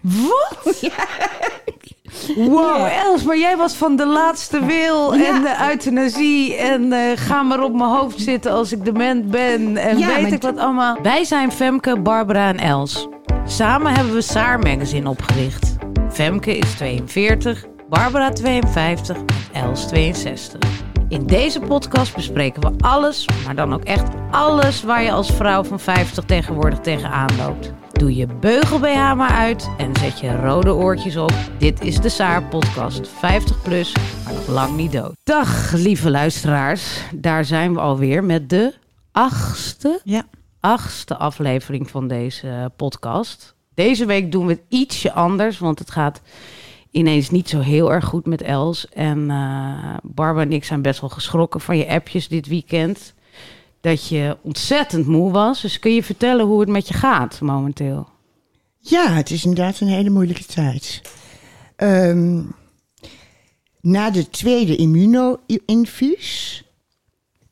Wat? Wow, Els, maar jij was van de laatste wil en de euthanasie en eh, ga maar op mijn hoofd zitten als ik dement ben en Ja, weet ik wat allemaal. Wij zijn Femke, Barbara en Els. Samen hebben we Saar Magazine opgericht. Femke is 42, Barbara 52 en Els 62. In deze podcast bespreken we alles, maar dan ook echt alles waar je als vrouw van 50 tegenwoordig tegenaan loopt. Doe je beugel BH maar uit en zet je rode oortjes op. Dit is de Saar podcast. 50 plus, maar nog lang niet dood. Dag lieve luisteraars, daar zijn we alweer met de achtste, Ja. achtste aflevering van deze podcast. Deze week doen we het ietsje anders, want het gaat ineens niet zo heel erg goed met Els. En eh Barbara en ik zijn best wel geschrokken van je appjes dit weekend. Dat je ontzettend moe was. Dus kun je vertellen hoe het met je gaat momenteel? Ja, het is inderdaad een hele moeilijke tijd. Ehm, na de tweede immuno-infuus,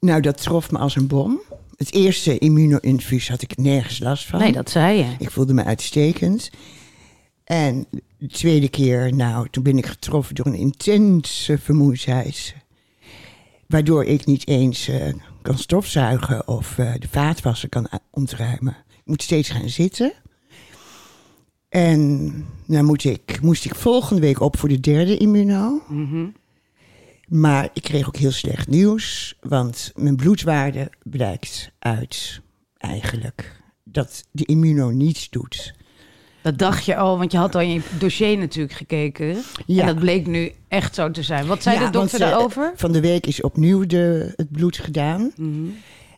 nou dat trof me als een bom. Het eerste immuno-infuus had ik nergens last van. Nee, dat zei je. Ik voelde me uitstekend. En de tweede keer, nou, toen ben ik getroffen door een intense vermoeidheid. Waardoor ik niet eens eh, kan stofzuigen of eh, de vaatwasser kan a- ontruimen. Ik moet steeds gaan zitten. En nou moet ik, moest ik volgende week op voor de derde immuno. Mhm. Maar ik kreeg ook heel slecht nieuws, want mijn bloedwaarde blijkt uit eigenlijk dat de immuno niets doet. Dat dacht je al, want je had al in je dossier natuurlijk gekeken. Ja. En dat bleek nu echt zo te zijn. Wat zei Ja, de dokter want, eh, daarover? Van de week is opnieuw de, het bloed gedaan. Mhm.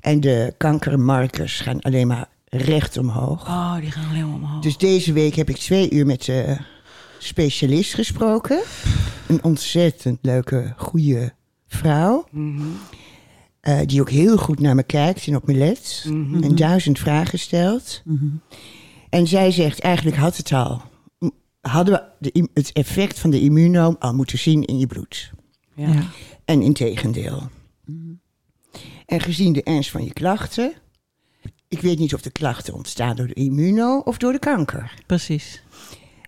En de kankermarkers gaan alleen maar recht omhoog. Oh, die gaan alleen maar omhoog. Dus deze week heb ik twee uur met de specialist gesproken. Een ontzettend leuke, goede vrouw. Mhm. eh, die ook heel goed naar me kijkt en op me let. Mhm. En duizend vragen stelt. En zij zegt, eigenlijk had het al. Hadden we de, het effect van de immuno al moeten zien in je bloed. Ja. En in tegendeel. En gezien de ernst van je klachten... Ik weet niet of de klachten ontstaan door de immuno of door de kanker. Precies.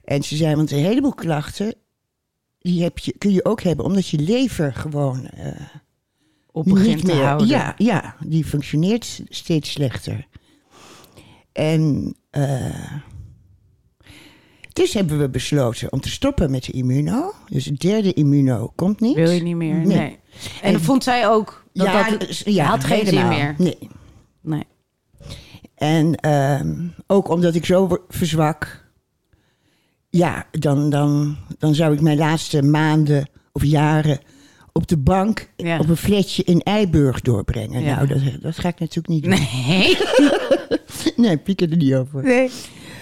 En ze zei, want een heleboel klachten... Die heb je, kun je ook hebben omdat je lever gewoon eh, Op begint niet te meer... houden. Ja, ja, die functioneert steeds slechter. En eh, dus hebben we besloten om te stoppen met de immuno. Dus het derde immuno komt niet. Wil je niet meer? Nee. Nee. En, vond zij ook. Dat ja, dat, dus- ja, had geen zin meer. Nee. Nee. En ehm, ook omdat ik zo verzwak. Ja, dan, dan, dan zou ik mijn laatste maanden of jaren op de bank Ja. op een flatje in Eiburg doorbrengen. Ja. Nou, dat, dat ga ik natuurlijk niet doen. Nee. Nee, piek er niet over. nee.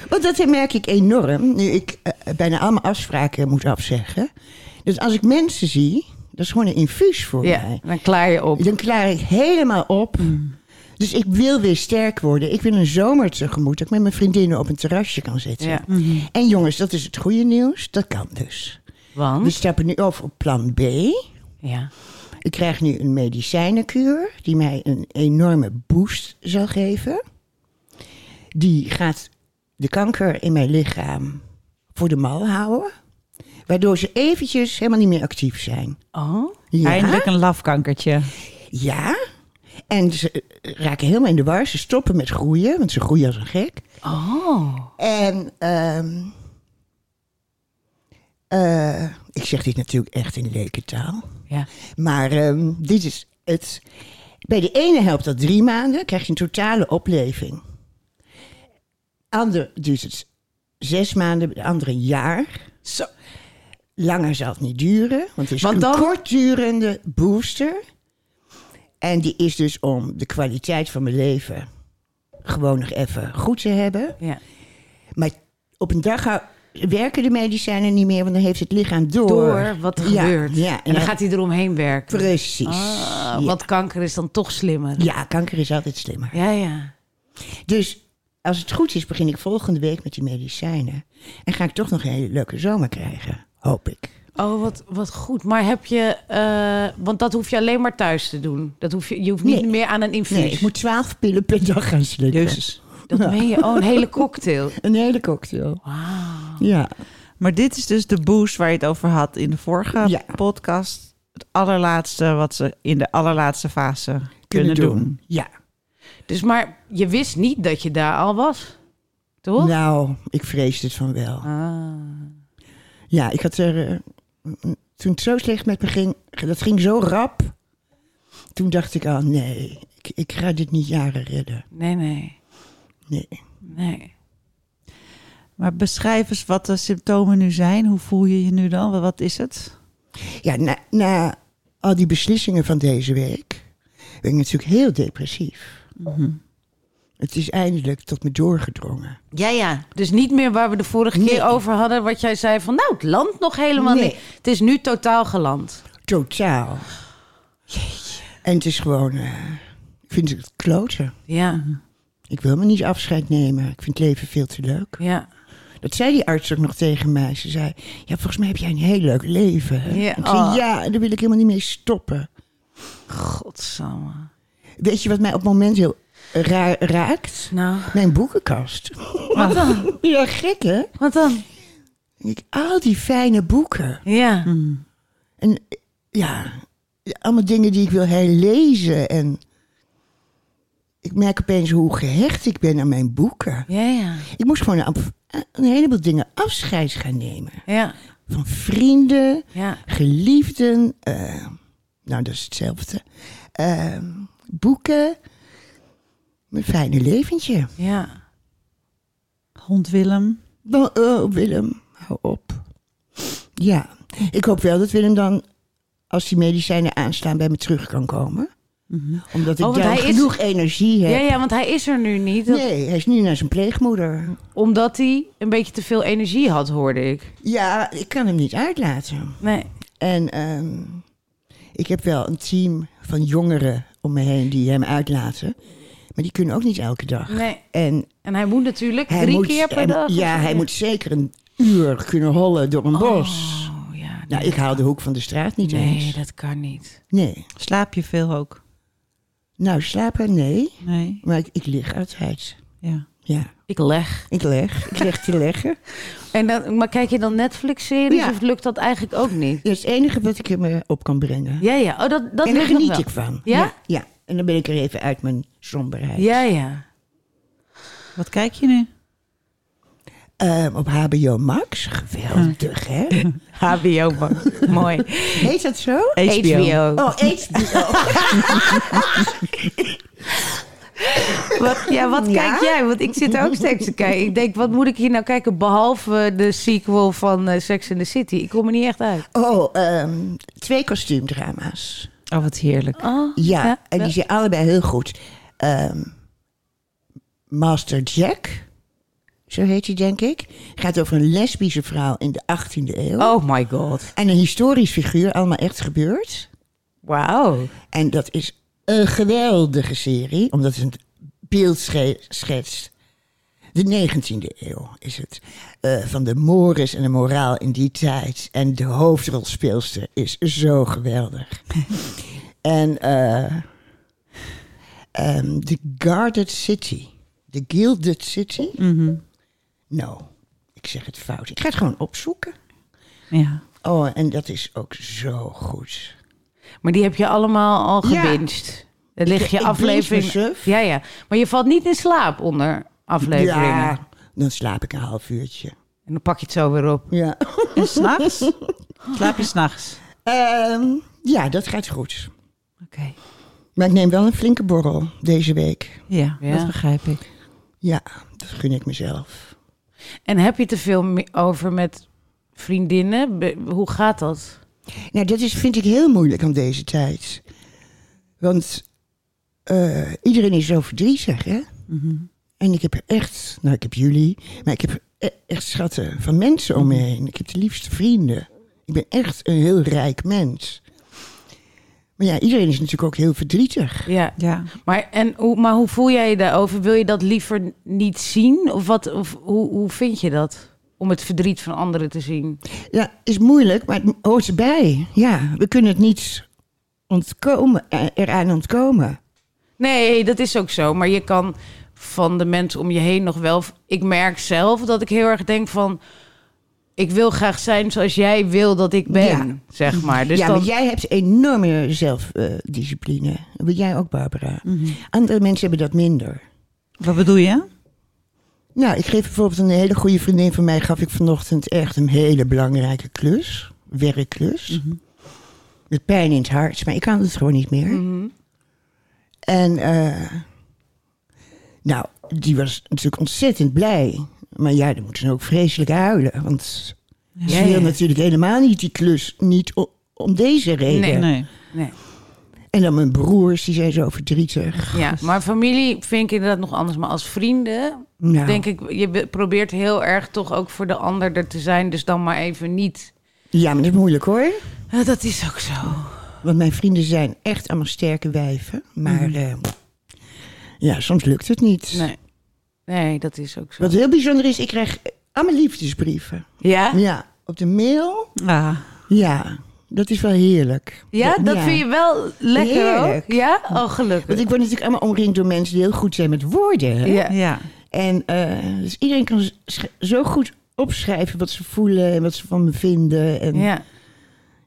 Want dat merk ik enorm, nu ik eh, bijna allemaal afspraken moet afzeggen. Dus als ik mensen zie, dat is gewoon een infuus voor Ja, mij. dan klaar je op. Dan klaar ik helemaal op. Dus ik wil weer sterk worden. Ik wil een zomer tegemoet dat ik met mijn vriendinnen op een terrasje kan zitten. Ja. En jongens, dat is het goede nieuws. Dat kan dus. Want? We stappen nu over op plan B. ja. Ik krijg nu een medicijnenkuur die mij een enorme boost zal geven. Die gaat de kanker in mijn lichaam voor de mal houden. Waardoor ze eventjes helemaal niet meer actief zijn. Oh. Ja, Eindelijk een lafkankertje. ja. En ze eh, raken helemaal in de war. Ze stoppen met groeien, want ze groeien als een gek. Oh. En ehm, eh, ik zeg dit natuurlijk echt in lekentaal. Ja. Maar ehm, dit is het. Bij de ene helpt dat drie maanden, krijg je een totale opleving. Ander duurt het zes maanden, de andere een jaar. Zo. Langer zal het niet duren, want het is Want een kortdurende booster. En die is dus om de kwaliteit van mijn leven gewoon nog even goed te hebben. Ja. Maar op een dag hou- werken de medicijnen niet meer, want dan heeft het lichaam door. Door wat er Ja, gebeurt. Ja, En dan gaat hij eromheen werken. Precies. Ah, ja. Want kanker is dan toch slimmer. ja, kanker is altijd slimmer. Ja, ja. Dus als het goed is, begin ik volgende week met die medicijnen. En ga ik toch nog een hele leuke zomer krijgen. Hoop ik. Oh, wat, wat goed. Maar heb je... eh, want dat hoef je alleen maar thuis te doen. Dat hoef je, je hoeft niet Nee. meer aan een infuus. Nee, ik moet twaalf pillen per dag gaan slikken. Jezus. Dat meen je. Oh, een hele cocktail. Een hele cocktail. Wauw. Ja, Maar dit is dus de boost waar je het over had in de vorige Ja. podcast. Het allerlaatste wat ze in de allerlaatste fase kunnen, doen. Ja. Dus maar je wist niet dat je daar al was, toch? Nou, ik vreesde het van wel. Ah. Ja, ik had er. eh, toen het zo slecht met me ging, dat ging zo rap. Toen dacht ik al, nee, ik, ik ga dit niet jaren redden. Nee, nee, Nee. nee. Maar beschrijf eens wat de symptomen nu zijn. Hoe voel je je nu dan? Wat is het? Ja, na, na al die beslissingen van deze week ben ik natuurlijk heel depressief. Mhm. Het is eindelijk tot me doorgedrongen. Ja, ja. Dus niet meer waar we de vorige Nee. keer over hadden, wat jij zei van, nou, het landt nog helemaal Nee. niet. Het is nu totaal geland. Totaal. En het is gewoon, eh, ik vind het kloten. Ja, Ik wil me niet afscheid nemen. Ik vind het leven veel te leuk. ja. Dat zei die arts ook nog tegen mij. Ze zei, ja, volgens mij heb jij een heel leuk leven. hè?" Ja, Ik zei, oh. ja, daar wil ik helemaal niet mee stoppen. Godsamme. Weet je wat mij op het moment heel raar raakt? Nou, Mijn boekenkast. wat dan? Ja, gek hè? Wat dan? Ik, al die fijne boeken. Ja, Mhm. En ja, allemaal dingen die ik wil herlezen. En ik merk opeens hoe gehecht ik ben aan mijn boeken. ja, ja. Ik moest gewoon een, een heleboel dingen afscheid gaan nemen. Ja, Van vrienden, ja. geliefden. eh, nou, dat is hetzelfde. Eh, boeken. Mijn fijne leventje. Ja. Hond Willem. Oh, oh, Willem, hou op. Ja, ik hoop wel dat Willem dan, als die medicijnen aanstaan, bij me terug kan komen. Mhm. Omdat ik Oh, is- genoeg energie heb. Ja, ja, want hij is er nu niet. Dat- Nee, hij is nu naar zijn pleegmoeder. Omdat hij een beetje te veel energie had, hoorde ik. Ja, ik kan hem niet uitlaten. Nee. En ehm, ik heb wel een team van jongeren om me heen die hem uitlaten. Maar die kunnen ook niet elke dag. nee. En En hij moet natuurlijk hij drie moet, keer per en- dag. Ja, hij moet zeker een uur kunnen hollen door een bos. Oh, ja. nee, Nou, ik haal de hoek van de straat niet Nee, eens. dat kan niet. Nee. Slaap je veel ook? Nou, slapen, nee. Nee. Maar ik, ik lig altijd. Ja. Ja, Ik leg. ik leg. Ik leg te leggen. En dan, maar kijk je dan Netflix-series Ja. of lukt dat eigenlijk ook niet? Dat is het enige wat ik er me op kan brengen. Ja, ja. Oh, dat, dat en daar geniet wel. ik van. Ja? ja? Ja. En dan ben ik er even uit mijn somberheid. Ja, ja. Wat kijk je nu? Ehm, op HBO Max. Geweldig, hè? HBO, man. Mooi. Heet dat zo? HBO. Oh, HBO. Wat, ja, wat Ja? kijk jij? Want ik zit ook steeds te kijken. Ik denk, wat moet ik hier nou kijken behalve de sequel van eh, Sex in the City? Ik kom er niet echt uit. Oh, ehm, twee kostuumdrama's. Oh, wat heerlijk. Oh, Ja, en die zijn allebei heel goed. Ehm, Master Jack, zo heet hij denk ik. Gaat over een lesbische vrouw in de 18e eeuw. Oh my god. En een historisch figuur, allemaal echt gebeurd. Wauw. En dat is een geweldige serie, omdat het een beeld sche- schetst. De 19e eeuw is het. eh, van de mores en de moraal in die tijd. En de hoofdrolspeelster is zo geweldig. en eh ehm, The Guarded City. The Gilded City. Nou, ik zeg het fout. Ik ga het gewoon opzoeken. Ja. Oh, en dat is ook zo goed. Maar die heb je allemaal al Ja. gebinged. Dan lig je ik aflevering. Ja, ja. Maar je valt niet in slaap onder afleveringen. Ja, dan slaap ik een half uurtje. En dan pak je het zo weer op. Ja. En s'nachts? Slaap je s'nachts? Ehm, ja, dat gaat goed. Oké. Maar ik neem wel een flinke borrel deze week. Ja, Ja. dat begrijp ik. Ja, dat gun ik mezelf. En heb je te veel over met vriendinnen? Hoe gaat dat? Nou, dat is, vind ik heel moeilijk aan deze tijd. Want eh, iedereen is zo verdrietig, hè? Mhm. En ik heb echt, nou, ik heb jullie, maar ik heb e- echt schatten van mensen om me heen. Ik heb de liefste vrienden. Ik ben echt een heel rijk mens. Maar ja, iedereen is natuurlijk ook heel verdrietig. Ja. Ja. Maar, en hoe, maar hoe voel jij je daarover? Wil je dat liever niet zien? Of, wat, of hoe, hoe vind je dat? Om het verdriet van anderen te zien. Ja, is moeilijk, maar het hoort erbij. Ja, we kunnen het niet ontkomen, eh, eraan ontkomen. Nee, dat is ook zo. Maar je kan van de mensen om je heen nog wel. Ik merk zelf dat ik heel erg denk van. ik wil graag zijn zoals jij wil dat ik ben, Ja. zeg maar. Dus ja, dan, maar jij hebt enorme zelfdiscipline. Wil jij ook, Barbara? Andere mensen hebben dat minder. Wat bedoel je? Nou, ik geef bijvoorbeeld een hele goede vriendin van mij... gaf ik vanochtend echt een hele belangrijke klus. Werkklus. Met pijn in het hart. Maar ik kan het gewoon niet meer. Mhm. En eh, nou, die was natuurlijk ontzettend blij. Maar ja, dan moet ze ook vreselijk huilen. Want ze Ja, wil ja. natuurlijk helemaal niet die klus. Niet om deze reden. Nee. Nee. Nee. En dan mijn broers, die zijn zo verdrietig. Ja, maar familie vind ik inderdaad nog anders. Maar als vrienden, Nou, denk ik, je be- probeert heel erg toch ook voor de ander er te zijn. Dus dan maar even niet. Ja, maar dat is moeilijk hoor. Dat is ook zo. Want mijn vrienden zijn echt allemaal sterke wijven. Maar eh, ja, soms lukt het niet. Nee. Nee, dat is ook zo. Wat heel bijzonder is, ik krijg allemaal liefdesbrieven. Ja? Ja, op de mail. Ah, Ja, dat is wel heerlijk. Ja, dat vind je wel lekker Heerlijk. ook? Ja? Oh, gelukkig. Want ik word natuurlijk allemaal omringd door mensen die heel goed zijn met woorden. Hè? Ja. ja. En eh, dus iedereen kan zo goed opschrijven wat ze voelen en wat ze van me vinden. En Ja,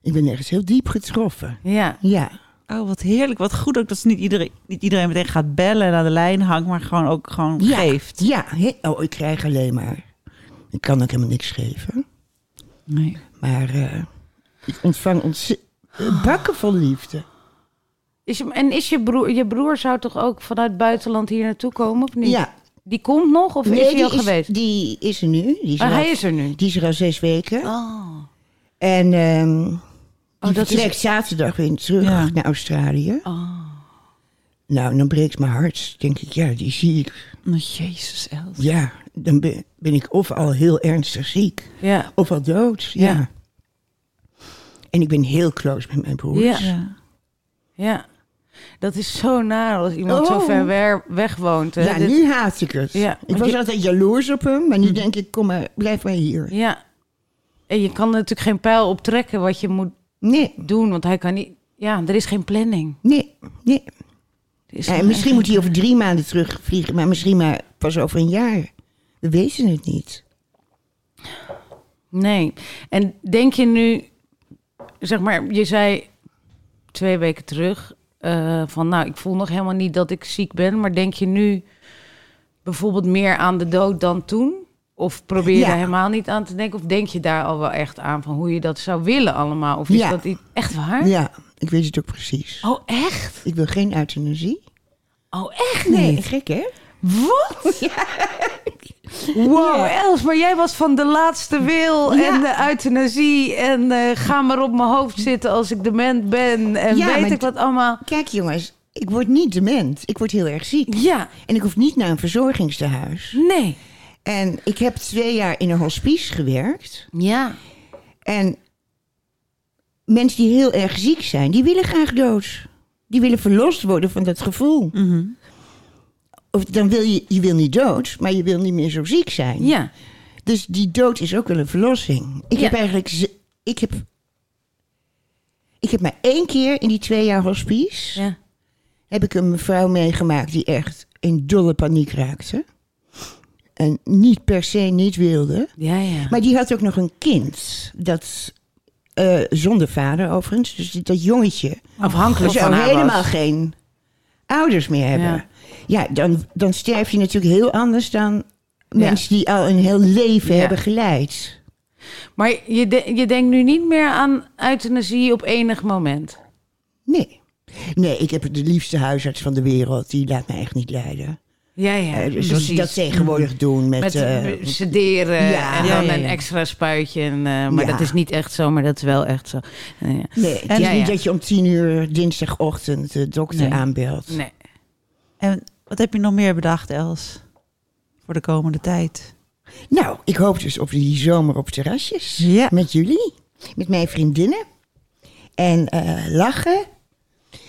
ik ben ergens heel diep getroffen. ja. Ja, Oh, wat heerlijk. Wat goed ook dat ze niet iedereen, niet iedereen meteen gaat bellen en aan de lijn hangt, maar gewoon ook gewoon ja. geeft. Ja, oh, ik krijg alleen maar. Ik kan ook helemaal niks geven. Nee. Maar eh, ik ontvang bakken vol liefde. Is je, en is je broer, je broer zou toch ook vanuit het buitenland hier naartoe komen, of niet? Ja, Die komt nog, of is hij al is, geweest? die is er nu. Die is, Maar er hij is er nu. die is er al zes weken. Oh. En ehm die dat is- vertrekt zaterdag weer terug Ja. naar Australië. Oh. Nou, dan breekt mijn hart. denk ik, ja, die zie ik. Oh, Jezus, Els. Ja, dan ben, ben ik of al heel ernstig ziek, Ja. of al dood. Ja. Ja. En ik ben heel close met mijn broers. Ja. Ja. Dat is zo naar als iemand zo Oh. ver weg woont. Hè? Ja, Dit- nu haat ik het. Ja, ik was je- altijd jaloers op hem, maar nu denk ik, kom maar, blijf maar hier. ja. En je kan er natuurlijk geen pijl op trekken wat je moet Nee, doen, want hij kan niet... Ja, er is geen planning. nee, nee. Is Ja, en misschien moet hij over drie maanden terugvliegen, maar misschien maar pas over een jaar. We weten het niet. Nee. En denk je nu, zeg maar, je zei twee weken terug eh, van, nou, ik voel nog helemaal niet dat ik ziek ben, maar denk je nu bijvoorbeeld meer aan de dood dan toen? Of probeer je Ja. daar helemaal niet aan te denken? Of denk je daar al wel echt aan van hoe je dat zou willen allemaal? Of is Ja. dat niet echt waar? Ja, ik weet het ook precies. Oh, echt? Ik wil geen euthanasie. Oh, echt Nee, niet? gek hè? Wat? Wow, Els, maar jij was van de laatste wil Ja. en de euthanasie en eh, ga maar op mijn hoofd zitten als ik dement ben en Ja, weet ik wat allemaal. Kijk jongens, ik word niet dement. Ik word heel erg ziek. Ja, En ik hoef niet naar een verzorgingstehuis. nee. En ik heb twee jaar in een hospice gewerkt. Ja, En mensen die heel erg ziek zijn, die willen graag dood. Die willen verlost worden van dat gevoel. Mhm. Of dan wil je, je wil niet dood, maar je wil niet meer zo ziek zijn. ja. Dus die dood is ook wel een verlossing. Ik Ja. heb eigenlijk, ik heb, ik heb maar één keer in die twee jaar hospice, ja. heb ik een mevrouw meegemaakt die echt in dolle paniek raakte. En niet per se niet wilde. Ja, ja. Maar die had ook nog een kind. Dat, eh, zonder vader overigens. Dus dat jongetje Afhankelijk zou van haar helemaal was. geen ouders meer hebben. Ja. Ja, dan, dan sterf je natuurlijk heel anders dan mensen die al een heel leven Ja. hebben geleid. Maar je, de- je denkt nu niet meer aan euthanasie op enig moment. Nee. Nee, ik heb de liefste huisarts van de wereld. Die laat me echt niet lijden. Ja, ja, Eh, dus precies. dat tegenwoordig doen met... Met eh, sederen ja, en ja, dan ja, een extra spuitje. En, eh, maar Ja. dat is niet echt zo, maar dat is wel echt zo. Nee, het En- is ja, niet ja. dat je om tien uur dinsdagochtend de dokter Nee. aanbelt. Nee. En wat heb je nog meer bedacht, Els? Voor de komende tijd. Nou, ik hoop dus op die zomer op terrasjes. Ja. Met jullie. Met mijn vriendinnen. En eh, lachen.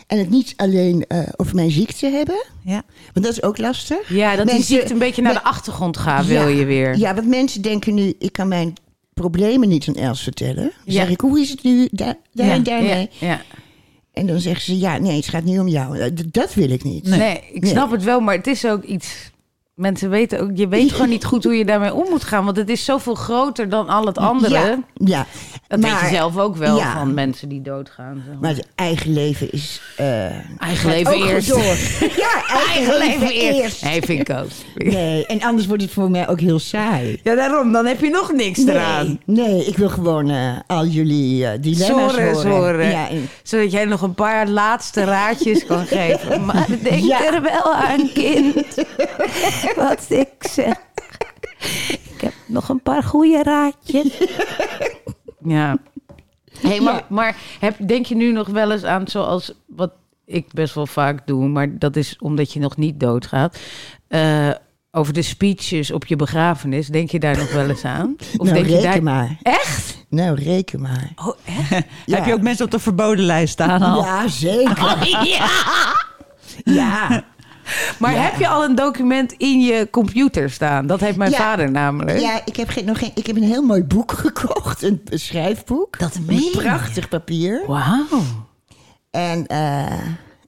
En het niet alleen eh, over mijn ziekte hebben. Ja. Want dat is ook lastig. Ja, dat die ziekte een beetje naar de achtergrond gaat, wil Ja. je weer. Ja, want mensen denken nu, ik kan mijn problemen niet aan Els vertellen. Dan Ja. zeg ik, hoe is het nu daar, daar Ja. en daarmee? Ja, ja. En dan zeggen ze, ja, nee, het gaat niet om jou. Eh, Dat wil ik niet. Nee, ik Nee. snap het wel, maar het is ook iets mensen weten ook, je weet gewoon niet goed hoe je daarmee om moet gaan. Want het is zoveel groter dan al het andere. Ja, ja. Dat weet je zelf ook wel ja. van mensen die doodgaan. zeg maar. Maar het eigen leven is... eh, Eigen leven eerst. door. Ja, eigen, leven, eerst. Nee, vind ik ook. Nee, en anders wordt het voor mij ook heel saai. Ja, daarom. Dan heb je nog niks eraan. Nee, ik wil gewoon eh, al jullie eh, dilemma's horen. Ja, en- Zodat jij nog een paar laatste raadjes kan geven. Maar denk er wel aan, kind. Wat ik zeg. Ik heb nog een paar goede raadjes. Ja. Hey, maar, Ja. maar heb, denk je nu nog wel eens aan zoals wat ik best wel vaak doe, maar dat is omdat je nog niet doodgaat. eh, over de speeches op je begrafenis. Denk je daar nog wel eens aan? Of nou, denk je reken daar... maar. Echt? Nou, reken maar. Oh, echt? Ja. Heb je ook mensen op de verboden lijst staan al? Ja, zeker. ja. Ja. Maar Ja. heb je al een document in je computer staan? Dat heeft mijn Ja. vader namelijk. Ja, ik heb, geen, nog geen, ik heb een heel mooi boek gekocht. Een, een schrijfboek. Dat meen je? prachtig papier. Wauw. En eh,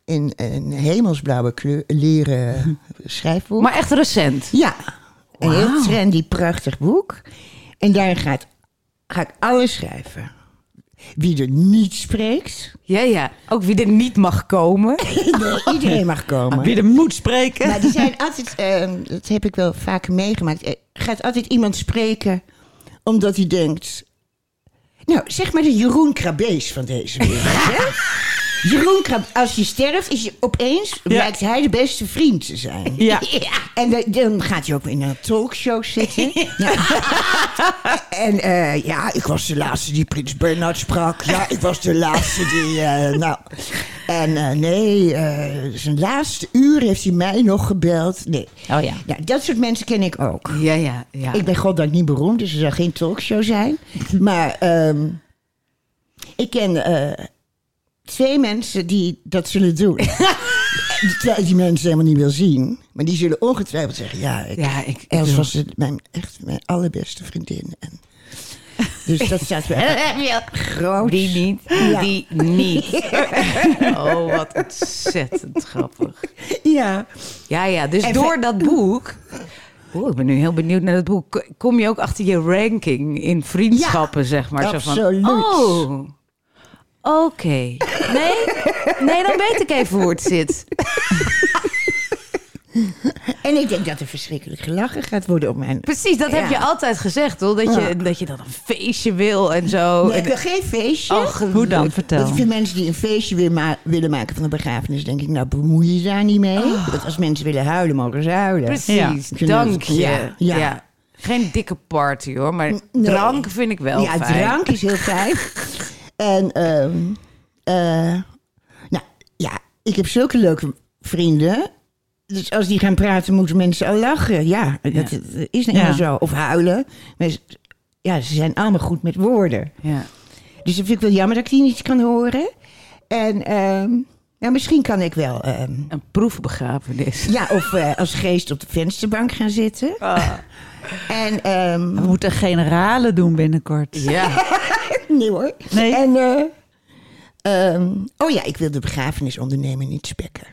in een hemelsblauwe kleur, leren schrijfboek. Maar echt recent. Ja, een heel trendy, prachtig boek. En daar gaat, ga ik alles schrijven. Wie er niet spreekt. Ja, ja. Ook wie er niet mag komen. Nee, iedereen mag komen. Wie er moet spreken. Maar die zijn altijd, ehm, dat heb ik wel vaker meegemaakt. Er gaat altijd iemand spreken omdat hij denkt. Nou, zeg maar de Jeroen Krabees van deze wereld. hè? Jeroen als je sterft, is je opeens blijkt hij de beste vriend te zijn. Ja. En de- dan gaat hij ook in een talkshow zitten. En eh, ja, ik was de laatste die Prins Bernhard sprak. Ja, ik was de laatste die. eh, nou. En eh, nee, zijn laatste uur heeft hij mij nog gebeld. Nee. Oh ja. Ja, dat soort mensen ken ik ook. Ja, ja, ja. Ik ben goddank niet beroemd, dus er zal geen talkshow zijn. Maar ehm, ik ken twee mensen die dat zullen doen. Terwijl die mensen helemaal niet wil zien. Maar die zullen ongetwijfeld zeggen... Ja, ik, Ja, ik- ik Els was het, mijn, echt mijn allerbeste vriendin. En, dus dat staat bij groot. Die niet, Ja. die niet. Oh, wat ontzettend grappig. Ja. Ja, ja. Dus En door dat boek... Oeh, ik ben nu heel benieuwd naar dat boek. Kom je ook achter je ranking in vriendschappen, zeg maar? Zo absoluut. van, oh, oké. Nee? nee, dan weet ik even hoe het zit. En ik denk dat er verschrikkelijk gelachen gaat worden op mijn... Precies, dat heb je altijd gezegd, hoor. Dat je, Ja. dat je dan een feestje wil en zo. Nee, ik wil geen feestje. Oh, Hoe dan? Vertel. ik vind mensen die een feestje willen, ma- willen maken van een begrafenis, denk ik, nou bemoei je daar niet mee. Want als mensen willen huilen, mogen ze huilen. Precies, Ja. Dank dat- je. ja, ja. Geen dikke party hoor, maar Nee. drank vind ik wel ja, fijn. drank is heel fijn. en, ehm, eh, nou ja, ik heb zulke leuke vrienden. Dus als die gaan praten, moeten mensen al lachen. Ja, dat, is nou Ja. zo. Of huilen. Maar ja, ze zijn allemaal goed met woorden. Ja. Dus dat vind ik wel jammer dat ik die niet kan horen. En ehm, ja, misschien kan ik wel... ehm, Een proefbegrafenis. ja, of eh, als geest op de vensterbank gaan zitten. Ah. En, ehm, We moeten generalen doen binnenkort. Ja. nee hoor. Nee? En, eh, ehm, oh ja, ik wil de begrafenisondernemer niet spekken.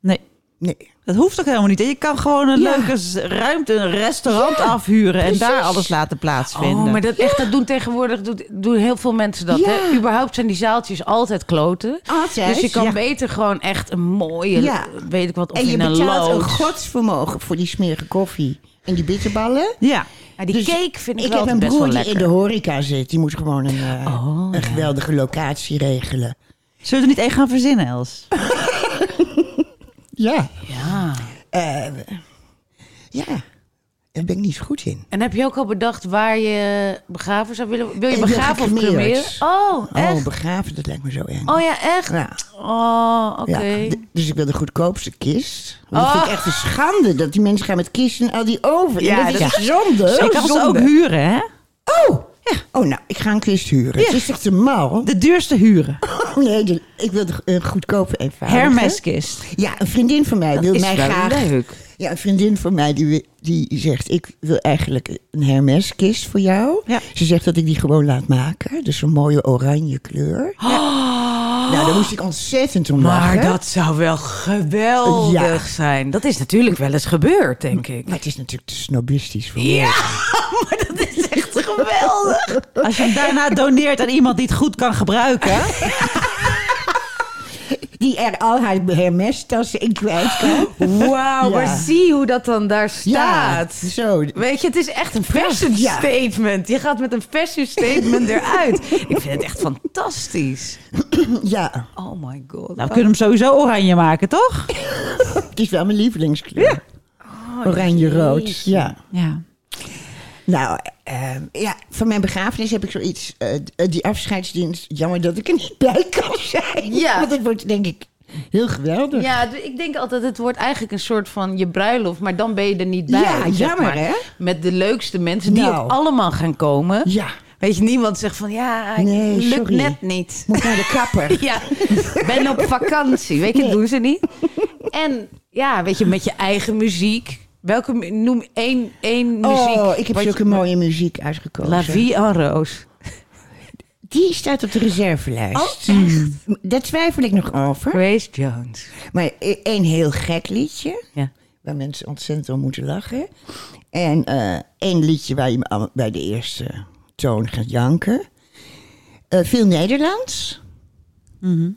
Nee. Nee. Dat hoeft ook helemaal niet. Je kan gewoon een Ja. leuke ruimte, een restaurant afhuren en daar alles laten plaatsvinden. Oh, maar dat, echt, dat doen tegenwoordig doen, doen heel veel mensen dat. Ja. Hè? Überhaupt zijn die zaaltjes altijd kloten. Altijd. Dus je kan ja. beter gewoon echt een mooie, Ja. weet ik wat, of En je in een betaalt een godsvermogen voor die smerige koffie en die bitterballen. Ja. Maar die Dus cake vind ik, Ik wel heb een broer die lekker. in de horeca zit. Die moet gewoon een, eh, Oh, een ja. geweldige locatie regelen. Zullen we er niet één gaan verzinnen, Els? Ja. Ja. Eh, ja. Daar ben ik niet zo goed in. En heb je ook al bedacht waar je begraven zou willen? Wil je Ik begraven of cremeren? Oh, Oh, echt? begraven, dat lijkt me zo eng. Oh ja, echt? Ja. Oh, oké. Ja, d- dus ik wil de goedkoopste kist. Want dat Oh. vind ik echt een schande dat die mensen gaan met kisten en al die over. Ja, Ja, dat dat is zonde. Kan ze ook huren, hè? Oh, ja. oh, nou, ik ga een kist huren. Het is echt een. De duurste huren. Oh, nee, de- ik wil een goedkope eenvoudige. Hermeskist. Ja, een vriendin van mij wil is mij wel graag... leuk. Ja, een vriendin van mij die, die zegt... ik wil eigenlijk een Hermes-kist voor jou. Ja. Ze zegt dat ik die gewoon laat maken. Dus een mooie oranje kleur. Nou, daar moest ik ontzettend om Maar lachen. dat zou wel geweldig Ja. zijn. Dat is natuurlijk wel eens gebeurd, denk ik. Maar het is natuurlijk te snobistisch voor Ja, maar dat is echt geweldig. Als je hem daarna doneert aan iemand die het goed kan gebruiken. Die er al haar Hermes-tassen in kwijt kan. Wauw, Ja. maar zie hoe dat dan daar staat. zo. Weet je, het is echt een fashion Ja. statement. Je gaat met een fashion statement eruit. Ik vind het echt fantastisch. Ja, Oh my god. Nou, we kunnen hem sowieso oranje maken, toch? het is wel mijn lievelingskleur. Oranje-rood, ja. Ja. Nou, ehm, ja, van mijn begrafenis heb ik zoiets. eh, d- die afscheidsdienst, jammer dat ik er niet bij kan zijn. Ja. Want het wordt denk ik heel geweldig. Ja, ik denk altijd, het wordt eigenlijk een soort van je bruiloft, maar dan ben je er niet bij. Ja, zeg jammer, maar. hè? Met de leukste mensen die Nou. ook allemaal gaan komen. Ja, Weet je, niemand zegt van ja, Nee, lukt sorry. net niet. moet naar de kapper. Ja, ben op vakantie. Weet je, Nee. doen ze niet. En ja, weet je, met je eigen muziek. Welke, noem één, één muziek. Oh, ik heb zulke je- mooie muziek uitgekozen. La Vie en Rose. Die staat op de reservelijst. Oh, Mm. Daar twijfel ik nog over. Grace Jones. Maar e- één heel gek liedje. Ja. Waar mensen ontzettend om moeten lachen. En eh, één liedje waar je bij de eerste toon gaat janken. Eh, veel Nederlands. Mhm.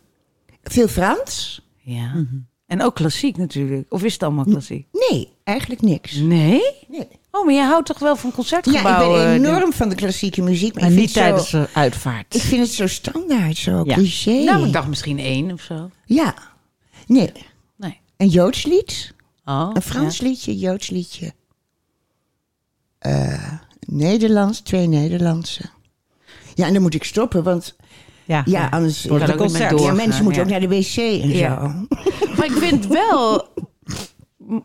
Veel Frans. Ja. En ook klassiek natuurlijk. Of is het allemaal klassiek? Nee, eigenlijk niks. Nee? Nee. Oh, maar je houdt toch wel van Ja, concertgebouwen? ik ben eh, enorm van de klassieke muziek. Maar niet het tijdens zo, de uitvaart. ik vind het zo standaard, zo Ja. cliché. Nou, ik dacht misschien één of zo. Ja. Nee. Nee. Een Joods lied. Oh, Een Frans liedje, Joods liedje. Eh, Nederlands, twee Nederlandse. Ja, en dan moet ik stoppen, want Ja. ja, anders... Wordt meer concert. ja, mensen moeten ja. ook naar de wc en Ja. zo. Maar ik vind het wel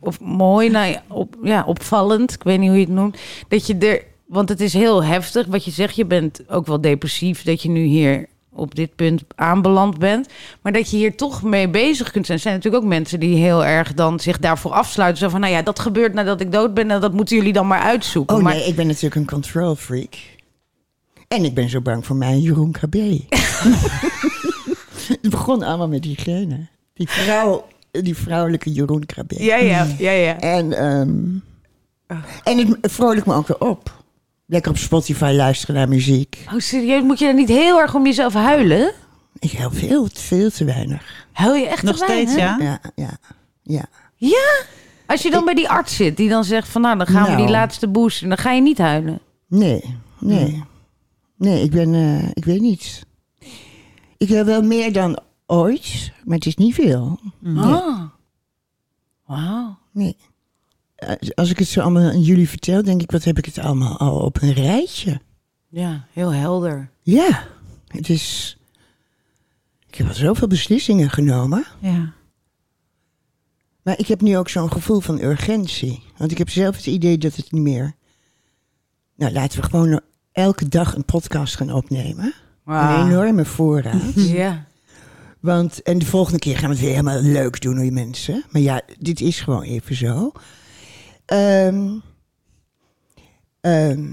of mooi, nou ja, op, ja, opvallend, ik weet niet hoe je het noemt, dat je er, want het is heel heftig wat je zegt, je bent ook wel depressief dat je nu hier op dit punt aanbeland bent, maar dat je hier toch mee bezig kunt zijn. Er zijn natuurlijk ook mensen die heel erg dan zich daarvoor afsluiten, zo van, nou ja, dat gebeurt nadat ik dood ben en dat moeten jullie dan maar uitzoeken. Oh maar, nee, ik ben natuurlijk een control freak. En ik ben zo bang voor mijn Jeroen KB. het begon allemaal met diegene. Die vrouw, die vrouwelijke Jeroen KB. Ja, ja, ja, ja. En, ehm, en het vrolijk me ook weer op. Lekker op Spotify luisteren naar muziek. Oh, serieus, moet je dan niet heel erg om jezelf huilen? Ik heb veel, veel te weinig. Huil je echt Nog te weinig? steeds, ja? Ja, ja, ja. Ja? Als je dan bij die arts zit, die dan zegt van nou, dan gaan we Nou. die laatste boost en dan ga je niet huilen. Nee, nee. Nee, ik ben, eh, ik weet niet. Ik heb wel meer dan ooit, maar het is niet veel. Nee. Oh. Wauw. nee. Eh, Als ik het zo allemaal aan jullie vertel, denk ik, wat heb ik het allemaal al op een rijtje? Ja, heel helder. Ja, het is... Ik heb al zoveel beslissingen genomen. Ja. Maar ik heb nu ook zo'n gevoel van urgentie. Want ik heb zelf het idee dat het niet meer... Nou, laten we gewoon elke dag een podcast gaan opnemen. Een enorme voorraad. Ja. Want, en de volgende keer gaan we het weer helemaal leuk doen, hoor, mensen. Maar ja, dit is gewoon even zo. Ehm, ehm,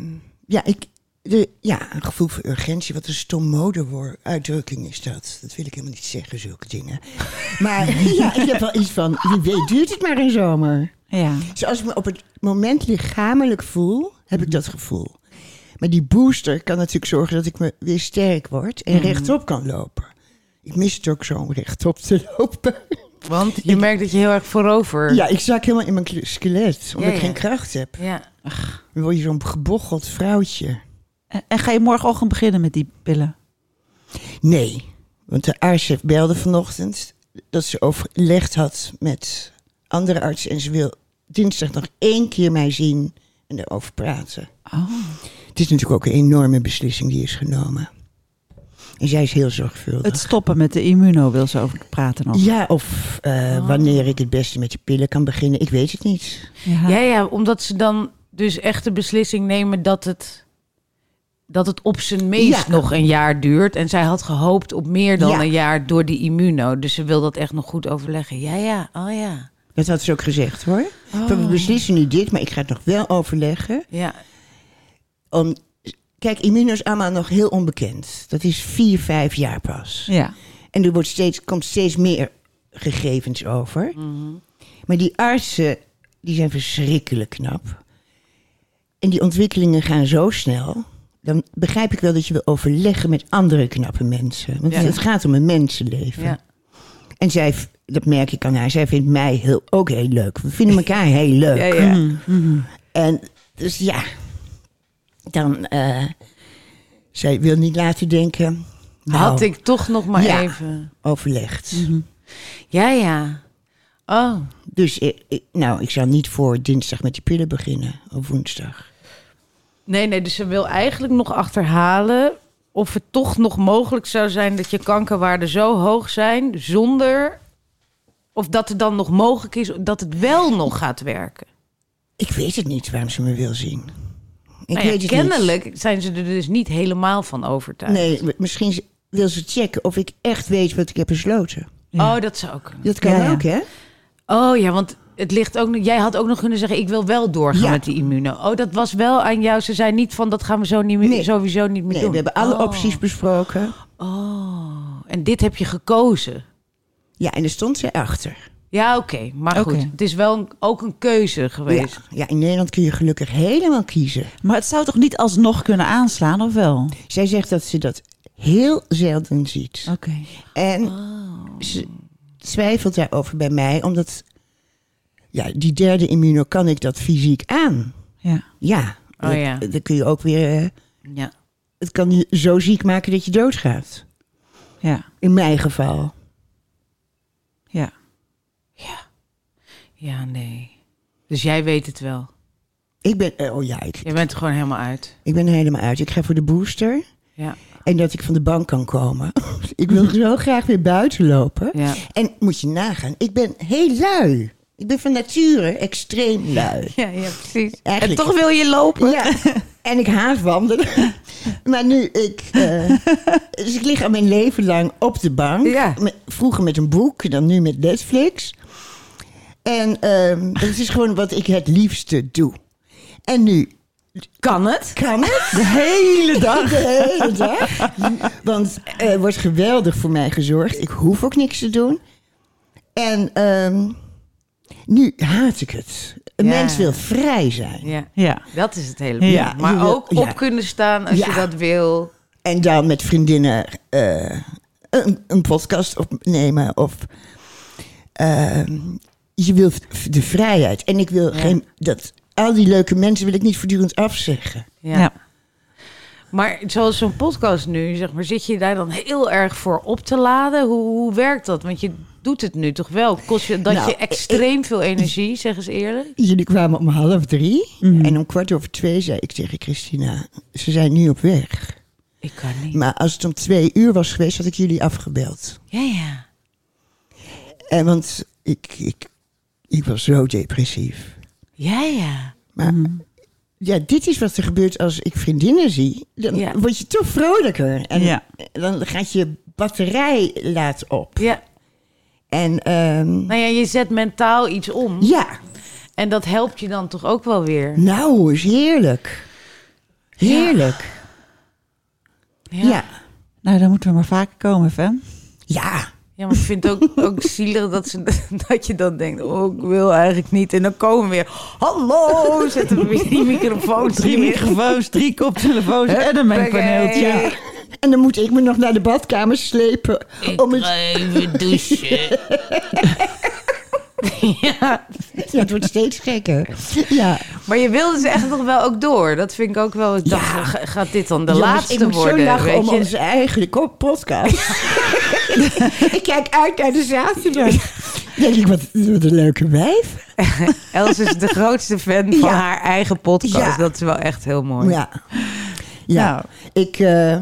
ja, ik, de, ja, een gevoel voor urgentie. Wat een stom modewoord uitdrukking is dat. Dat wil ik helemaal niet zeggen, zulke dingen. Maar ja, ik heb wel iets van, wie weet duurt het maar een zomer. Ja. Zoals ik me op het moment lichamelijk voel, heb ik dat gevoel. Maar die booster kan natuurlijk zorgen dat ik me weer sterk word en rechtop kan lopen. Ik mis het ook zo om rechtop te lopen. Want je merkt dat je heel erg voorover... Ja, ik zak helemaal in mijn sk- skelet, omdat Ja, ik geen kracht heb. Ja. Dan word je zo'n gebocheld vrouwtje. En, en ga je morgenochtend beginnen met die pillen? Nee, want de arts belde vanochtend dat ze overlegd had met andere artsen. En ze wil dinsdag nog één keer mij zien en erover praten. Oh. Het is natuurlijk ook een enorme beslissing die is genomen. En zij is heel zorgvuldig. Het stoppen met de immuno wil ze over praten nog. Ja, of eh, wanneer ik het beste met de pillen kan beginnen, ik weet het niet. Ja. ja, ja, omdat ze dan dus echt de beslissing nemen dat het, dat het op zijn meest Ja. nog een jaar duurt. En zij had gehoopt op meer dan Ja. een jaar door die immuno. Dus ze wil dat echt nog goed overleggen. Ja, ja, oh ja. Dat had ze ook gezegd hoor. We beslissen nu dit, maar ik ga het nog wel overleggen. Ja, Om, kijk, immuno is allemaal nog heel onbekend. Dat is vier, vijf jaar pas. Ja. En er wordt steeds, komt steeds meer gegevens over. Mhm. Maar die artsen, die zijn verschrikkelijk knap. En die ontwikkelingen gaan zo snel. Dan begrijp ik wel dat je wil overleggen met andere knappe mensen. Want Ja. het gaat om een mensenleven. Ja. En zij, dat merk ik aan haar, zij vindt mij heel, ook heel leuk. We vinden elkaar heel leuk. Ja, ja. Mhm. En dus ja, dan, eh zij wil niet laten denken, nou, Had ik toch nog maar Ja. even. overlegd. Ja, ja. Oh, Dus ik, ik- nou, ik zou niet voor dinsdag met die pillen beginnen, of woensdag. nee, nee. Dus ze wil eigenlijk nog achterhalen of het toch nog mogelijk zou zijn dat je kankerwaarden zo hoog zijn zonder. Of dat het dan nog mogelijk is dat het wel nog gaat werken. Ik weet het niet waarom ze me wil zien. Ik Nou ja, weet het kennelijk zijn ze er dus niet helemaal van overtuigd. Nee, misschien wil ze checken of ik echt weet wat ik heb besloten. Ja. Oh, dat zou ook. Dat kan Ja, ook, hè? Oh ja, want het ligt ook. Jij had ook nog kunnen zeggen: ik wil wel doorgaan Ja. met die immuno. Oh, dat was wel aan jou. Ze zei niet van dat gaan we zo niet meer, Nee. sowieso niet meer Nee, doen. we hebben alle Oh. opties besproken. Oh, en dit heb je gekozen. Ja, en er stond ze achter. Ja, oké. Maar goed, het is wel een- ook een keuze geweest. ja, in Nederland kun je gelukkig helemaal kiezen. Maar het zou toch niet alsnog kunnen aanslaan, of wel? Zij zegt dat ze dat heel zelden ziet. Oké. En Oh. ze twijfelt daarover bij mij, omdat ja, die derde immuno kan ik dat fysiek aan. Ja. Ja, Oh dat- ja. dan kun je ook weer. eh, Ja. het kan je zo ziek maken dat je doodgaat. Ja. In mijn geval. Ja. Ja, nee. Dus jij weet het wel. Ik ben, eh, oh ja, ik, Je bent er gewoon helemaal uit. ik ben er helemaal uit. Ik ga voor de booster. Ja. En dat ik van de bank kan komen. ik wil zo graag weer buiten lopen. Ja. En moet je nagaan, ik ben heel lui. Ik ben van nature extreem lui. Ja, ja, precies. Eigenlijk- En toch wil je lopen. Ja, en ik haat wandelen. maar nu, ik... eh, dus ik lig al mijn leven lang op de bank. Ja. Vroeger met een boek, dan nu met Netflix. En ehm dat is gewoon wat ik het liefste doe. En nu Kan het? kan het. De hele dag. De hele dag. Want er wordt geweldig voor mij gezorgd. Ik hoef ook niks te doen. En ehm, nu haat ik het. Een Ja. mens wil vrij zijn. Ja. Ja. Dat is het hele Ja, punt. Maar ook ja. op kunnen staan als Ja. je dat wil. En dan met vriendinnen eh, een, een podcast opnemen. Of ehm, je wil de vrijheid. En ik wil Ja. geen... Dat, al die leuke mensen wil ik niet voortdurend afzeggen. Ja. Ja. Maar zoals zo'n podcast nu, zeg maar, zit je daar dan heel erg voor op te laden? Hoe, hoe werkt dat? Want je doet het nu toch wel? Kost je dat Nou, je extreem veel energie, zeg eens eerlijk? Jullie kwamen om half drie. Mhm. En om kwart over twee zei ik tegen Christina... Ze zijn nu op weg. Ik kan niet. Maar als het om twee uur was geweest, had ik jullie afgebeld. Ja, ja. En want ik, ik, ik was zo depressief. Ja, ja. Maar Mhm. ja, dit is wat er gebeurt als ik vriendinnen zie. Dan Ja. word je toch vrolijker. En Ja. dan gaat je batterij laat op. Ja, En ehm, nou ja, je zet mentaal iets om. ja, En dat helpt je dan toch ook wel weer? nou is heerlijk. Heerlijk. Ja. ja. Nou, dan moeten we maar vaker komen, Fem. ja. Ja, maar ik vind het ook, ook zielig dat, ze, dat je dan denkt... oh, ik wil eigenlijk niet. En dan komen we weer... Hallo, zetten we weer die microfoons Drie microfoons, drie koptelefoons en een mengpaneeltje. Huppakee. En dan moet ik me nog naar de badkamer slepen. Ik om het, even douchen. ja, ja, het wordt steeds gekker. Ja. maar je wilde ze echt nog wel ook door. Dat vind ik ook wel... Ik dacht, Ja. ga- gaat dit dan de Jongens, laatste ik moet worden? zo lachen weet om je? onze eigen podcast. ik kijk uit naar de zaterdag. denk ik, wat, wat een leuke wijf. Els is de grootste fan van Ja. haar eigen podcast. Dat is wel echt heel mooi. Ja, ja. Nou. ik, eh, eh,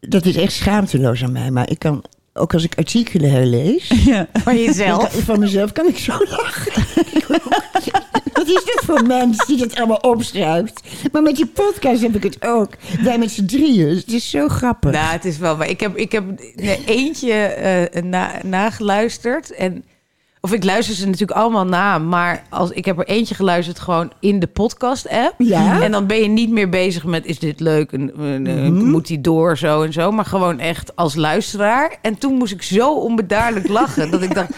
dat is echt schaamteloos aan mij. Maar ik kan, ook als ik artikelen herlees... Ja. Van jezelf. van mezelf kan ik zo lachen. Wat is dit voor mens die dat allemaal opschrijft? Maar met die podcast heb ik het ook. Wij met z'n drieën. Dus het is zo grappig. Nou, het is wel. Maar ik heb, ik heb nee, eentje eh, na, nageluisterd. En Of ik luister ze natuurlijk allemaal na, maar als, ik heb er eentje geluisterd gewoon in de podcast-app. Ja. En dan ben je niet meer bezig met is dit leuk en eh, eh, moet die door zo en zo, maar gewoon echt als luisteraar. En toen moest ik zo onbedaarlijk lachen dat ik dacht,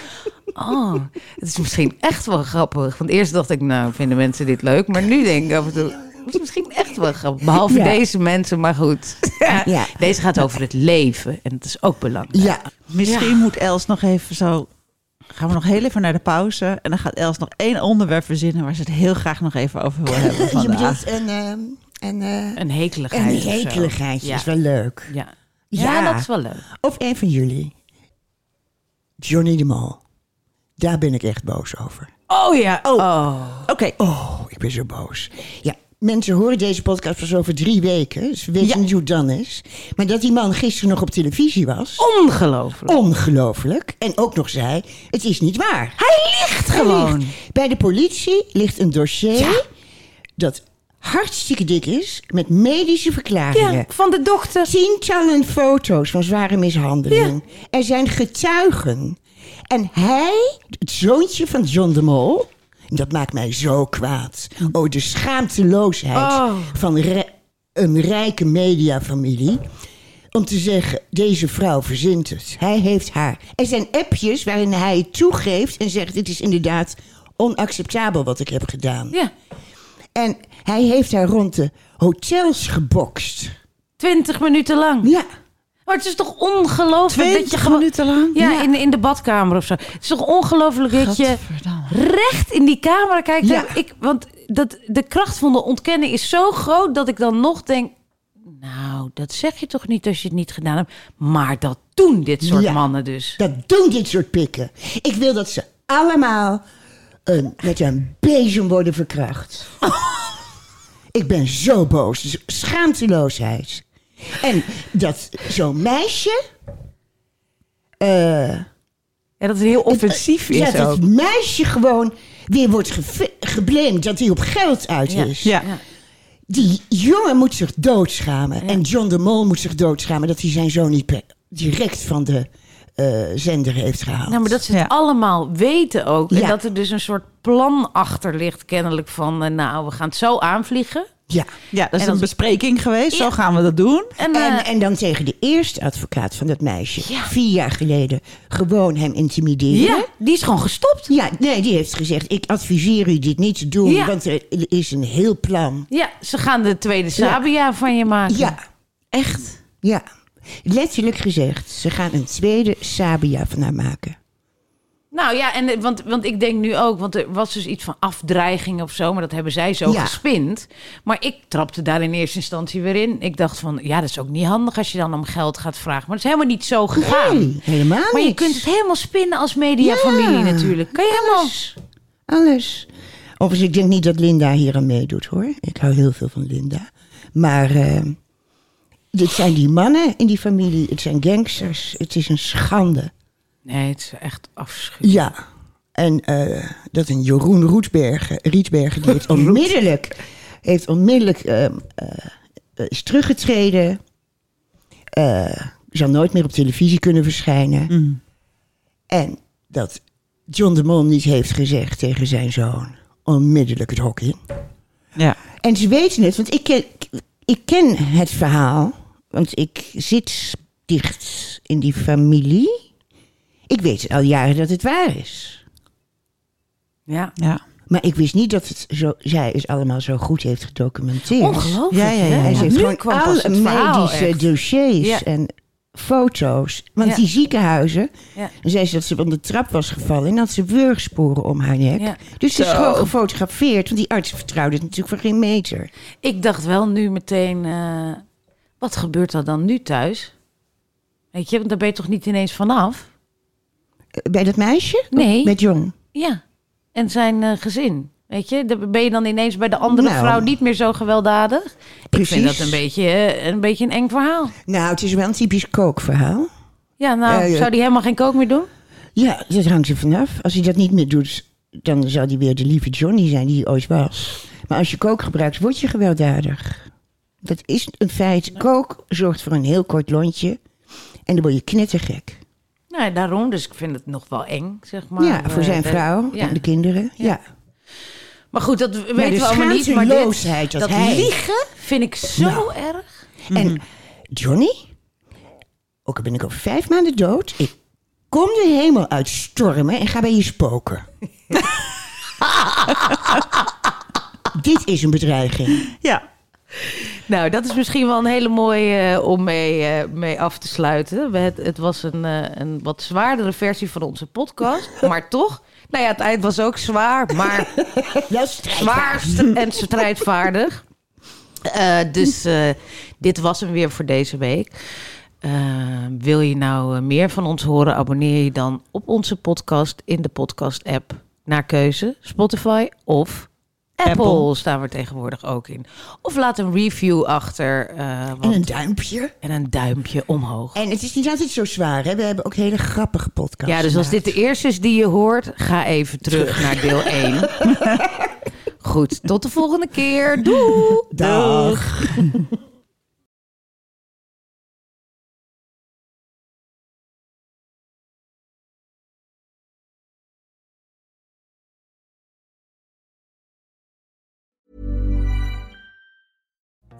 oh, het is misschien echt wel grappig. Want eerst dacht ik, nou, vinden mensen dit leuk, maar nu denk ik af en toe, het is misschien echt wel grappig. Behalve Ja. deze mensen, maar goed. Ja. Deze gaat over het leven en dat is ook belangrijk. Ja, Misschien moet Els nog even zo... Gaan we nog heel even naar de pauze. En dan gaat Els nog één onderwerp verzinnen... waar ze het heel graag nog even over wil hebben je vandaag. bedoelt een, ehm, een, eh, Een hekeligheid. een hekeligheid. Ja. is wel leuk. Ja. Ja. Ja. dat is wel leuk. Of een van jullie. Johnny de Mol. Daar ben ik echt boos over. Oh ja. Oh. Oké, Oh, ik ben zo boos. Ja, mensen horen deze podcast pas over drie weken. Dus we weten Ja. niet hoe het dan is. Maar dat die man gisteren nog op televisie was. Ongelooflijk. Ongelooflijk. En ook nog zei, het is niet waar. Hij ligt Hij gewoon. ligt- Bij de politie ligt een dossier dat hartstikke dik is met medische verklaringen. Ja, van de dochter. Tientallen foto's van zware mishandeling. Er zijn getuigen. En hij, het zoontje van John de Mol... dat maakt mij zo kwaad. Oh, de schaamteloosheid Oh. van re- een rijke mediafamilie... om te zeggen, deze vrouw verzint het. Hij heeft haar. Er zijn appjes waarin hij het toegeeft en zegt... dit is inderdaad onacceptabel wat ik heb gedaan. Ja, En hij heeft haar rond de hotels gebokst. twintig minuten lang. Ja. Maar het is toch ongelooflijk dat je 20 gewoon... minuten lang? Ja, Ja. In, in de badkamer of zo. Het is toch ongelooflijk dat je recht in die camera kijkt. Ja. Ik, want dat, de kracht van de ontkenning is zo groot dat ik dan nog denk... Nou, dat zeg je toch niet als je het niet gedaan hebt. Maar dat doen dit soort Ja. mannen dus. Dat doen dit soort pikken. Ik wil dat ze allemaal een, met een bezem worden verkracht. Ik ben zo boos. Schaamteloosheid. En dat zo'n meisje... eh, Ja, dat het heel offensief is ja, dat ook. het meisje gewoon weer wordt ge- geblamed dat hij op geld uit Ja. is. Ja. Ja. Die jongen moet zich doodschamen. En John de Mol moet zich doodschamen dat hij zijn zoon niet direct van de eh, zender heeft gehaald. Nou, maar dat ze het Ja. allemaal weten ook. En Ja. dat er dus een soort plan achter ligt kennelijk van... eh, nou, we gaan het zo aanvliegen. Ja. ja, dat is En een bespreking geweest. Ja. Zo gaan we dat doen. En, En, eh, en dan tegen de eerste advocaat van dat meisje, Ja. vier jaar geleden, gewoon hem intimideren. ja, die is gewoon gestopt. Ja, nee, die heeft gezegd: Ik adviseer u dit niet te doen, Ja. want er is een heel plan. Ja, ze gaan de tweede Sabia van je maken. Ja, Echt? ja. Letterlijk gezegd, ze gaan een tweede Sabia van haar maken. Nou ja, en, eh, want, want ik denk nu ook, want er was dus iets van afdreiging of zo, maar dat hebben zij zo Ja. gespind. Maar ik trapte daar in eerste instantie weer in. Ik dacht van, ja, dat is ook niet handig als je dan om geld gaat vragen. Maar dat is helemaal niet zo gegaan. Nee, helemaal Maar je niet. kunt het helemaal spinnen als mediafamilie Ja. natuurlijk. Kan je helemaal... Alles. Alles. Overigens, ik denk niet dat Linda hier aan meedoet hoor. Ik hou heel veel van Linda. Maar eh, dit zijn die mannen in die familie. Het zijn gangsters. Het is een schande. Nee, het is echt afschuwelijk. Ja. En eh, dat een Jeroen Roetsbergen, Rietsbergen, die heeft onmiddellijk, heeft onmiddellijk ehm, eh, is teruggetreden. Eh, zal nooit meer op televisie kunnen verschijnen. Mm. En dat John de Mol niet heeft gezegd tegen zijn zoon. Onmiddellijk het hok in. Ja. En ze weten het, want ik ken, ik ken het verhaal. Want ik zit dicht in die familie. Ik weet al jaren dat het waar is. Ja. ja. Maar ik wist niet dat het zo, zij het allemaal zo goed heeft gedocumenteerd. Ongelooflijk. Ja, ja, ja, ja. En ze heeft Nu gewoon alle medische echt. dossiers Ja. en foto's. Want Ja. die ziekenhuizen, Ja. dan zei ze dat ze van de trap was gevallen en had ze wurgsporen om haar nek. Ja. Dus ze is gewoon gefotografeerd, want die arts vertrouwde het natuurlijk voor geen meter. Ik dacht wel nu meteen, eh, wat gebeurt er dan nu thuis? Weet je, want daar ben je toch niet ineens vanaf? Eh, Bij dat meisje? Nee. Met John. Ja, en zijn eh, gezin. Weet je, ben je dan ineens bij de andere Nou. vrouw niet meer zo gewelddadig. Ik Precies. vind dat een beetje, eh, een beetje een eng verhaal. Nou, het is wel een typisch kookverhaal. Ja, nou, ja. zou die helemaal geen kook meer doen? Ja, dat hangt er vanaf. Als hij dat niet meer doet, dan zal hij weer de lieve Johnny zijn die hij ooit was. Maar als je kook gebruikt, word je gewelddadig. Dat is een feit. Kook zorgt voor een heel kort lontje en dan word je knettergek. Nou, daarom. Dus ik vind het nog wel eng, zeg maar. ja, voor Eh, zijn vrouw ja. en de kinderen. Ja. Maar goed, dat weten we allemaal niet. Maar dit, dat dat hij... liegen vind ik zo Nou. erg. En Johnny, ook al ben ik over vijf maanden dood, ik kom de hemel uitstormen en ga bij je spoken. Dit is een bedreiging. Ja. Nou, dat is misschien wel een hele mooie eh, om mee, eh, mee af te sluiten. We, het, het was een, eh, een wat zwaardere versie van onze podcast. Maar toch, nou ja, het eind was ook zwaar, maar Wel zwaar st- en strijdvaardig. Dus dit was hem weer voor deze week. Wil je nou meer van ons horen? Abonneer je dan op onze podcast in de podcast-app naar keuze Spotify of Apple, Apple. staan we tegenwoordig ook in. Of laat een review achter want- En een duimpje. en een duimpje omhoog. En het is niet altijd zo zwaar, hè? We hebben ook hele grappige podcasts. Ja, dus als dit de eerste is die je hoort, ga even terug naar deel 1. Goed, tot de volgende keer. Doei! Dag.